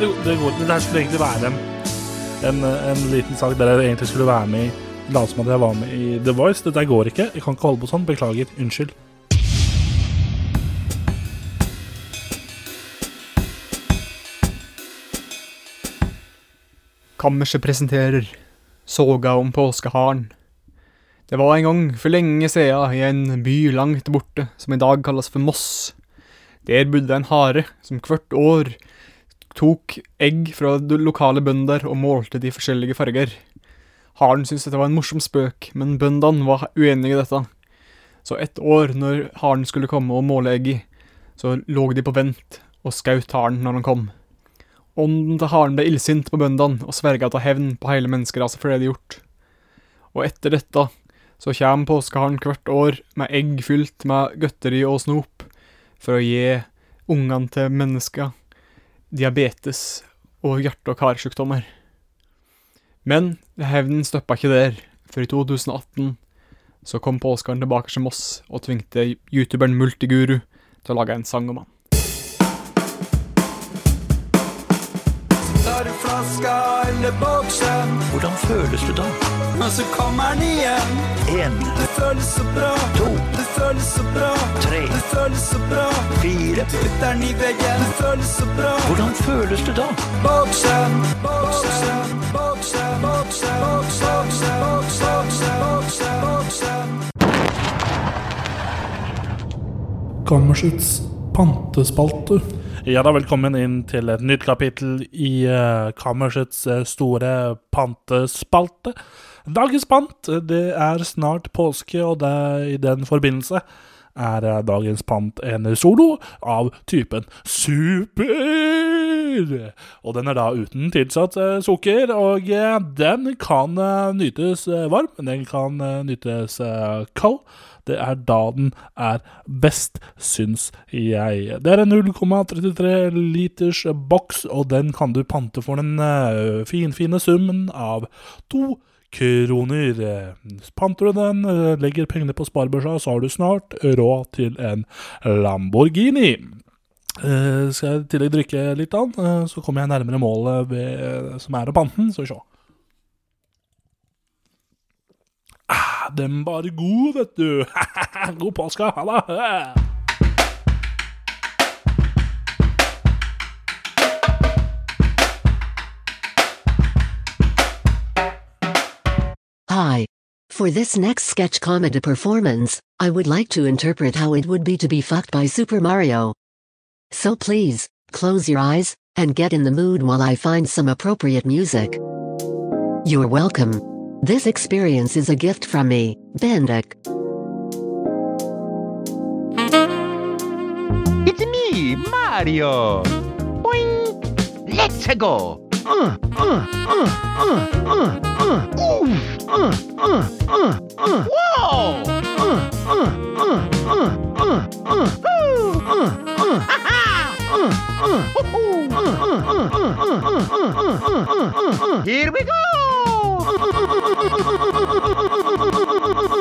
det, det går. Det skulle egentlig være en, en, en liten sak der jeg egentlig skulle være med i Late som at jeg var med i The Voice. Dette går ikke. Jeg kan ikke holde på sånn. Beklager. Unnskyld. Kammerset presenterer Soga om påskeharen. Det var en gang for lenge siden i en by langt borte, som i dag kalles for Moss. Der bodde en hare som hvert år tok egg fra lokale bønder og målte de forskjellige farger. Haren syntes dette var en morsom spøk, men bøndene var uenige i dette. Så et år, når haren skulle komme og måle egg, så lå de på vent og skjøt haren når han kom. Ånden til haren ble illsint på bøndene og sverga til hevn på hele menneskeraset for det de gjort. Og etter dette så kommer påskeharen hvert år med egg fylt med godteri og snop for å gi ungene til mennesker diabetes og hjerte- og karsykdommer. Men hevnen stoppa ikke der, for i 2018 så kom påskeren tilbake til Moss og tvingte youtuberen Multiguru til å lage en sang om han. Tar du flaska eller boksen, Hvordan føles du da? og så kommer den igjen. En, Det føles så bra, to, føles så bra, tre, det føles så bra. fire. Putter den i veggen, det føles så bra. Hvordan føles det da? Boksen, boksen, boksen, boksen, boksen, boksen, boksen, boksen. Kammersets pantespalte. Ja da, velkommen inn til et nytt kapittel i uh, Kammersets eh, store pantespalte. Dagens pant, det er snart påske, og det, i den forbindelse er dagens pant en solo av typen super. Og den er da uten tilsatt eh, sukker, og eh, den kan eh, nytes varm, den kan nytes kald. Det er da den er best, syns jeg. Det er en 0,33 liters boks, og den kan du pante for den finfine summen av to kroner. Panter du den, legger pengene på sparebørsa, så har du snart råd til en Lamborghini. Eh, skal jeg i tillegg drikke litt av den, eh, så kommer jeg nærmere målet ved, som er å pante den. Så sjå. Den var god, vet du. god påske. Ha det. Hi. For this next sketch comedy performance, I would like to interpret how it would be to be fucked by Super Mario. So please, close your eyes, and get in the mood while I find some appropriate music. You're welcome. This experience is a gift from me, Bendik. It's me, Mario. Boing. Let's go. Uh, uh, uh, uh, uh, uh. Uh, uh, uh, uh. Uh, uh, uh, uh, uh, uh. Uh, uh. Uh, uh. Uh, uh, uh, uh, uh, uh, uh, uh, uh, uh, uh. Here we go.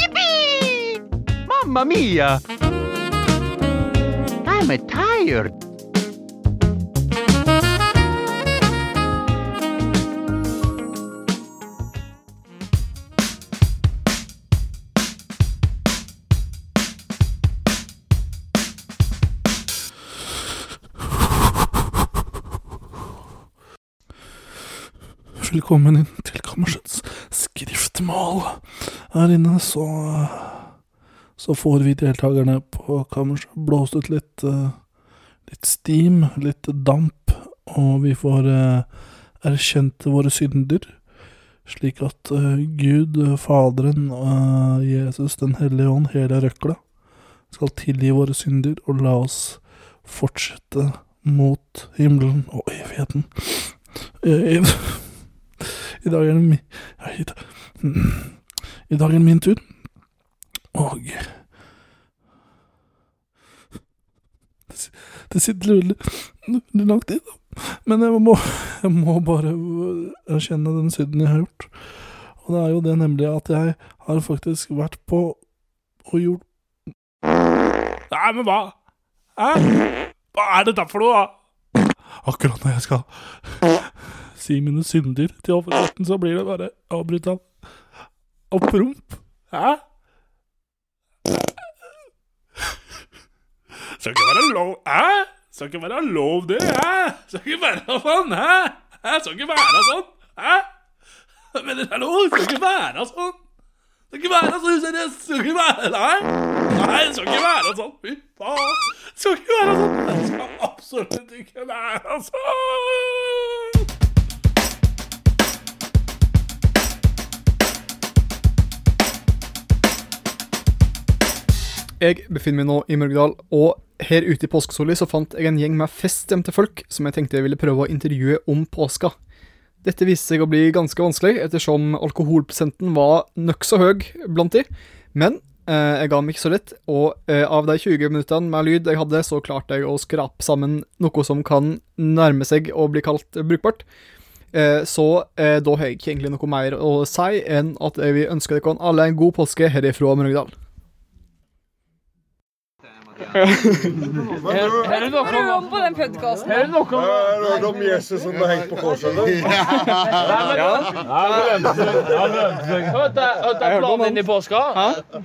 Yippee! Mamma mia! I'm tired. Velkommen inn til kammersets skriftmål. Her inne så Så får vi deltakerne på kammerset blåst ut litt eh, Litt steam, litt damp, og vi får eh, erkjent våre synder. slik at eh, Gud, Faderen, Jesus, Den hellige ånd, hele røkla, skal tilgi våre synder og la oss fortsette mot himmelen og evigheten. Eh, I, dag er det min i, dag- er det min tur, og det, sitter veldig langt i, da. Men jeg må, jeg må bare erkjenne den synden jeg har gjort. Og det er jo det nemlig at jeg har faktisk vært på og gjort Nei, men hva? Hæ? Hva er dette for noe, da? Akkurat når jeg skal si mine synder til offentligheten, så blir det bare avbrutt av av promp. Hæ? Skal ikke være lov Hæ? Skal ikke være lov, det? Hæ? Skal ikke være sånn? Hæ? Skal ikke være sånn? Hæ? Men det er lov? Skal ikke være sånn? Skal ikke være så useriøs. Skal ikke være Nei. Nei, skal ikke være sånn. Fy faen. Skal ikke være sånn. Det skal absolutt ikke være sånn. Jeg befinner meg nå i Mørgedal, og her ute i påskesola så fant jeg en gjeng med feststemte folk som jeg tenkte jeg ville prøve å intervjue om påska. Dette viste seg å bli ganske vanskelig, ettersom alkoholprosenten var nokså høy blant de. Men eh, jeg ga meg ikke så lett, og eh, av de 20 minuttene med lyd jeg hadde, så klarte jeg å skrape sammen noe som kan nærme seg å bli kalt brukbart. Eh, så eh, da har jeg ikke egentlig noe mer å si enn at jeg vil ønske dere alle en god påske herifra Mørgedal. Hører du om på den podkasten? Er det om Jesus som ble hengt på korset? Hørte jeg planen din i påska?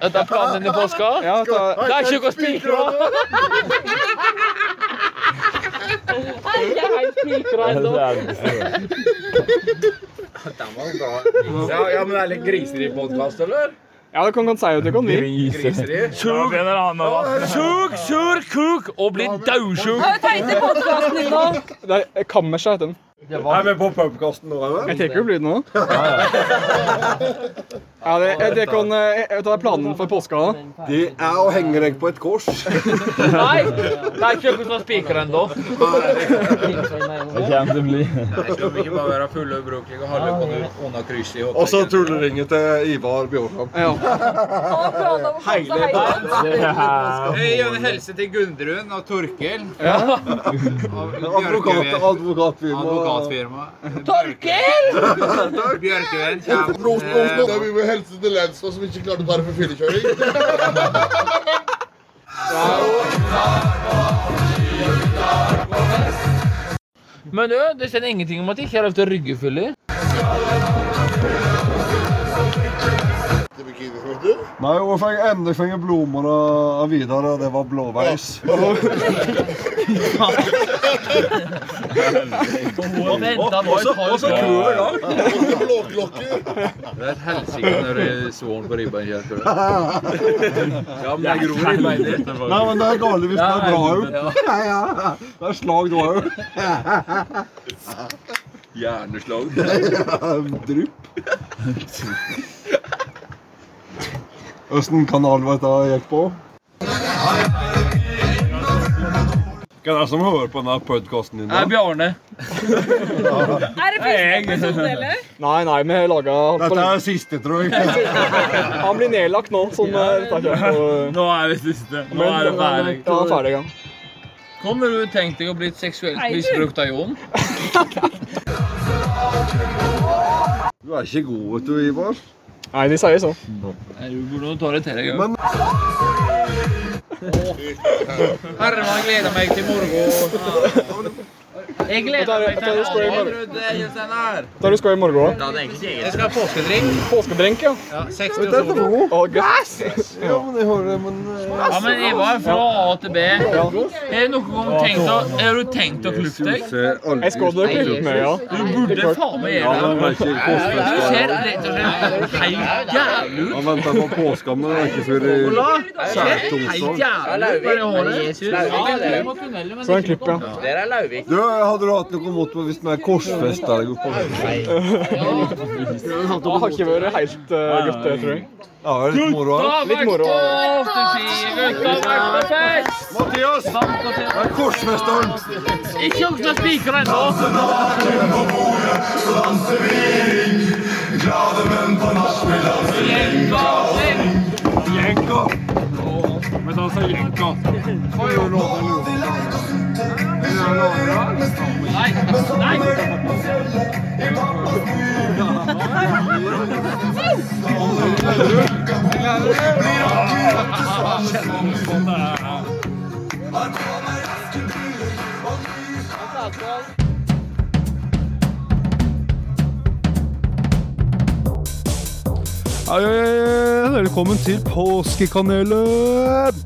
Hørte jeg planen din i påska? Det er ikke noe spikra! Jeg er helt spikra ennå. Ja, ja, men det er litt griseri podkast, eller? Ja, det kan godt si at det kan vi. Sjuk, sjuk, sur kuk og blir daudsjuk. Kammerset heter den. Det er Kammerset. Er vi på pubkasten nå, eller? Jeg tenker å bli det nå. Ja, det, jeg, det kan, jeg, jeg tar planen for påska. da. De er å henge deg på et kors. Nei, det er ikke noe som spiker ennå. Det vi ikke bare være fulle og ubrukelige og holde på under krysset i Og så tulleringen til Ivar Bjørkamp. Ja. Hele planer om å komme. Jeg gir en helse til Gundrun og Torkel. Advokat, advokatfirma. Advokatfirma. Torkel! Bjørkeven kommer. vi må helse til Lensvold som ikke klarte å bære for fyllekjøring. Men du, det står ingenting om at jeg ikke har lov til å rygge vet du? Nei, og jeg fikk endelig fikk blomster av Vidar, og det var blåveis. Og venta på et par. Det er et helsike når det er svoren på ribba. Ja, men det gror i beinet. Nei, men det er galt hvis det er bra. Ja, ja. Det er slag da òg. Hjerneslag. Drypp. Åssen kanal var dette gikk på? Hvem er det som hører på denne podkasten din? Det er Bjarne. Er det første episode, eller? Nei, nei, vi har laga Dette er siste, tror jeg. Han blir nedlagt nå, sånn eh, takk, på Nå er det siste. Nå er det ferdig. Ja, han er ferdig, ja. Kommer du tenkt deg å bli seksuelt du. misbrukt av Jon? Du er ikke god, vet du, Ivar. Nei, de sier sånn. Nei, Du burde ta det til deg. òg. Herre, jeg gleder meg til morgen. Jeg Jeg gleder meg til å Jeg jeg ikke den her. Der du skal i morgen òg. Jeg skal ha påskedrink. Påskedrink, ja. Ja, 60 Dette er for noe. Å, gass! Ja, men jeg hører det, men eh, Ja, men Ivar, fra A til B. Er det noen gang tenkt å, har du tenkt å klippe deg? Jeg skal nok klippe meg, ja. Du burde faen meg Ja, gjøre det. det er Du ser rett og slett helt jævlig ut. Han venter på påska, men det er ikke før du helt jævlig ut det håret. Så en klipp, ja. Du, jeg hadde du hatt noe mot meg hvis vi korsfesta deg oppå? Det har ikke vært helt uh, godt, det, tror jeg. Ja, det er litt moro. Litt moro. vært på ski, gutta vært på fest! Mathias! Det vi korsfesteren! Ikke opp til spikeren ennå! Jenka! Men ta med jenka. Nei, nei! Hei, hei, hei, velkommen til påskekanelet!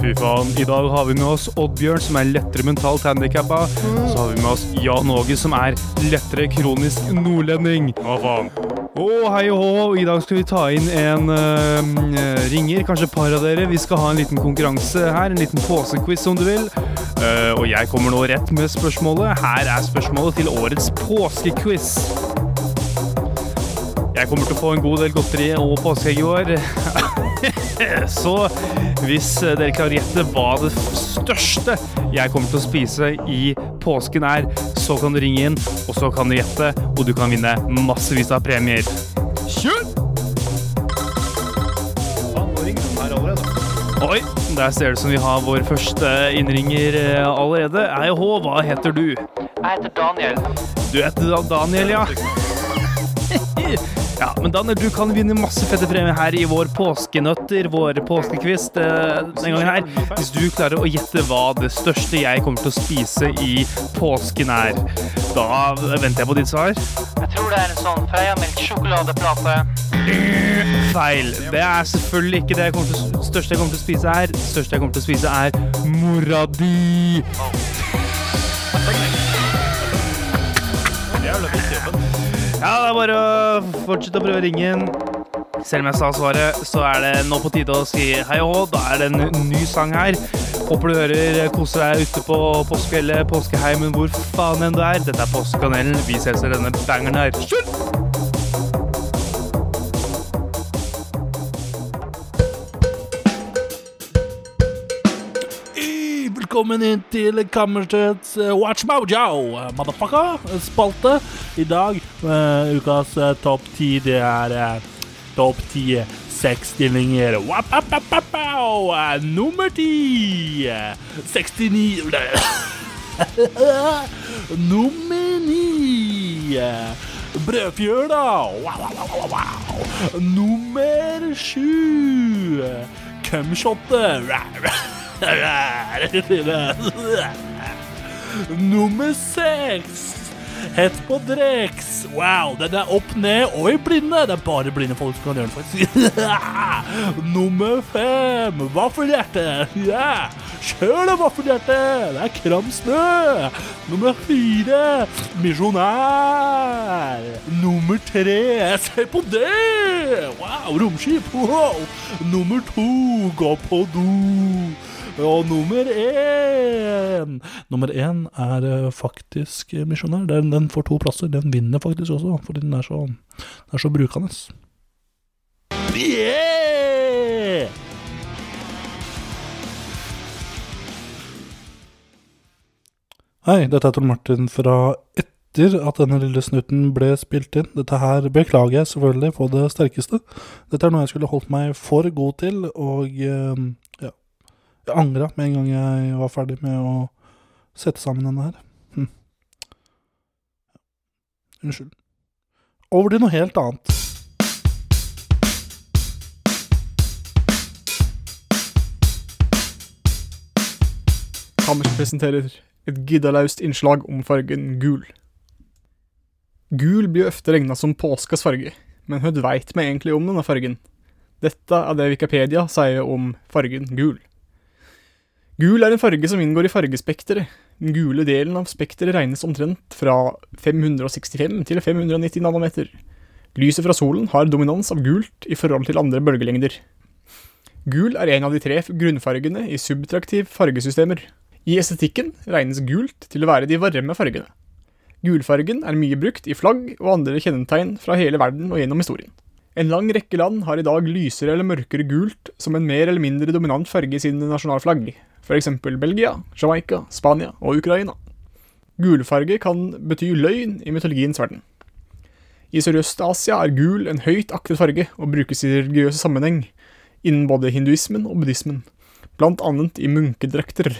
Fy faen, i dag har vi med oss Oddbjørn, som er lettere mentalt handikappa. Så har vi med oss Jan Åge, som er lettere kronisk nordlending. Hva faen? Å, hei og hå, i dag skal vi ta inn en uh, ringer, kanskje et par av dere. Vi skal ha en liten konkurranse her, en liten påsequiz, om du vil. Uh, og jeg kommer nå rett med spørsmålet. Her er spørsmålet til årets påskequiz. Jeg kommer til å få en god del godteri og påskeegg i år. Så hvis dere klarer å gjette hva det største jeg kommer til å spise i påsken er, så kan du ringe inn, og så kan du gjette, og du kan vinne massevis av premier. Kjør! Oi, der ser det ut som vi har vår første innringer eh, allerede. Eihå, hva heter du? Jeg heter Daniel. Du heter Daniel, ja. Ja, men Danner, du kan vinne masse fette premier her i vår påskenøtter, vår påskekviss eh, den gangen her. Hvis du klarer å gjette hva det største jeg kommer til å spise i påsken er. Da venter jeg på ditt svar. Jeg tror det er en sånn Freia-melk-sjokoladeplate. Feil. Det er selvfølgelig ikke det jeg kommer til, største jeg kommer til å spise her. Det største jeg kommer til å spise er mora di. Ja, det er bare å fortsette å prøve å ringe inn. Selv om jeg sa svaret, så er det nå på tide å si hei og hå. Da er det en ny sang her. Håper du hører koser deg ute på påskefjellet, påskeheimen, hvor faen enn du er. Dette er Påskekanelen. Vi ses i denne bangeren her. Kjør! Velkommen inn til Kammersets eh, Watch Mojo, eh, motherfucker, spalte. I dag, uh, ukas uh, topp ti, det er uh, topp ti sexstillinger. Nummer ti, eh, 69 Nummer ni, brødfjøla. Wow, wow, wow. Nummer sju, cumshotet. Nummer seks. Hett på Drex. Wow, den er opp ned og i blinde. Det er bare blinde folk som kan gjøre den, faktisk. Nummer fem. Vaffelhjerte. Yeah. kjør det, vaffelhjerte. Det er kram snø. Nummer fire. Misjonær. Nummer tre. Se på det. Wow, romskip. Wow. Nummer to. Gå på do. Og nummer én Nummer én er faktisk faktisk Det misjonær. Den, får to plasser. Den vinner faktisk også, fordi den er så, den er så brukende. Yeah! Hei, dette er Tor Martin fra etter at denne lille snutten ble spilt inn. Dette her beklager jeg selvfølgelig på det sterkeste. Dette er noe jeg skulle holdt meg for god til, og eh, ja. Jeg angra med en gang jeg var ferdig med å sette sammen denne her. Hm. Unnskyld. Over til noe helt annet. Kammers presenterer et giddalaust innslag om fargen gul. Gul blir ofte regna som påskas farge, men hva veit vi egentlig om denne fargen? Dette er det Wikipedia sier om fargen gul. Gul er en farge som inngår i fargespekteret. Den gule delen av spekteret regnes omtrent fra 565 til 590 nanometer. Lyset fra solen har dominans av gult i forhold til andre bølgelengder. Gul er en av de tre grunnfargene i subtraktiv fargesystemer. I estetikken regnes gult til å være de varme fargene. Gulfargen er mye brukt i flagg og andre kjennetegn fra hele verden og gjennom historien. En lang rekke land har i dag lysere eller mørkere gult som en mer eller mindre dominant farge i sine nasjonalflagg, f.eks. Belgia, Jamaica, Spania og Ukraina. Gulfarge kan bety løgn i mytologiens verden. I Sørøst-Asia er gul en høyt aktet farge og brukes i religiøse sammenheng innen både hinduismen og buddhismen, blant annet i munkedrakter.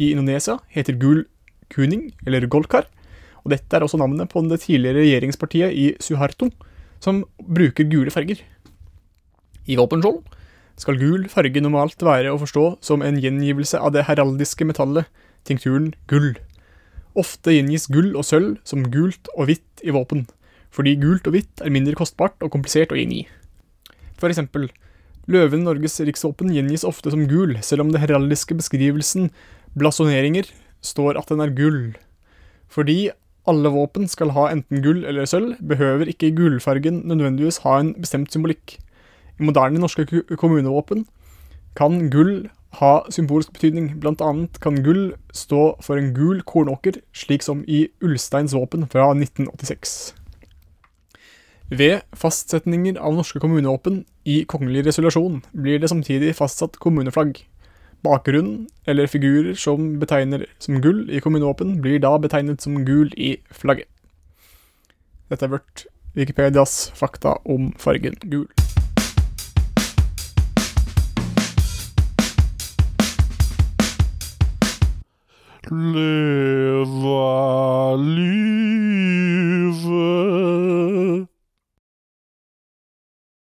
I Indonesia heter gul kuning, eller golkar, og dette er også navnet på det tidligere regjeringspartiet i Suharto, som bruker gule farger. I våpenskjold skal gul farge normalt være å forstå som en gjengivelse av det heraldiske metallet, tinkturen gull. Ofte gjengis gull og sølv som gult og hvitt i våpen, fordi gult og hvitt er mindre kostbart og komplisert å gjengi. For eksempel, løven Norges riksvåpen gjengis ofte som gul, selv om det heraldiske beskrivelsen blasoneringer står at den er gull. Fordi alle våpen skal ha enten gull eller sølv, behøver ikke gullfargen nødvendigvis ha en bestemt symbolikk. I moderne norske kommunevåpen kan gull ha symbolsk betydning, blant annet kan gull stå for en gul kornåker, slik som i Ulsteins våpen fra 1986. Ved fastsetninger av norske kommunevåpen i kongelig resolusjon blir det samtidig fastsatt kommuneflagg. Bakgrunnen, eller figurer som betegner som gull i kommunevåpen, blir da betegnet som gul i flagget. Dette er vårt Wikipedias fakta om fargen gul. Leva livet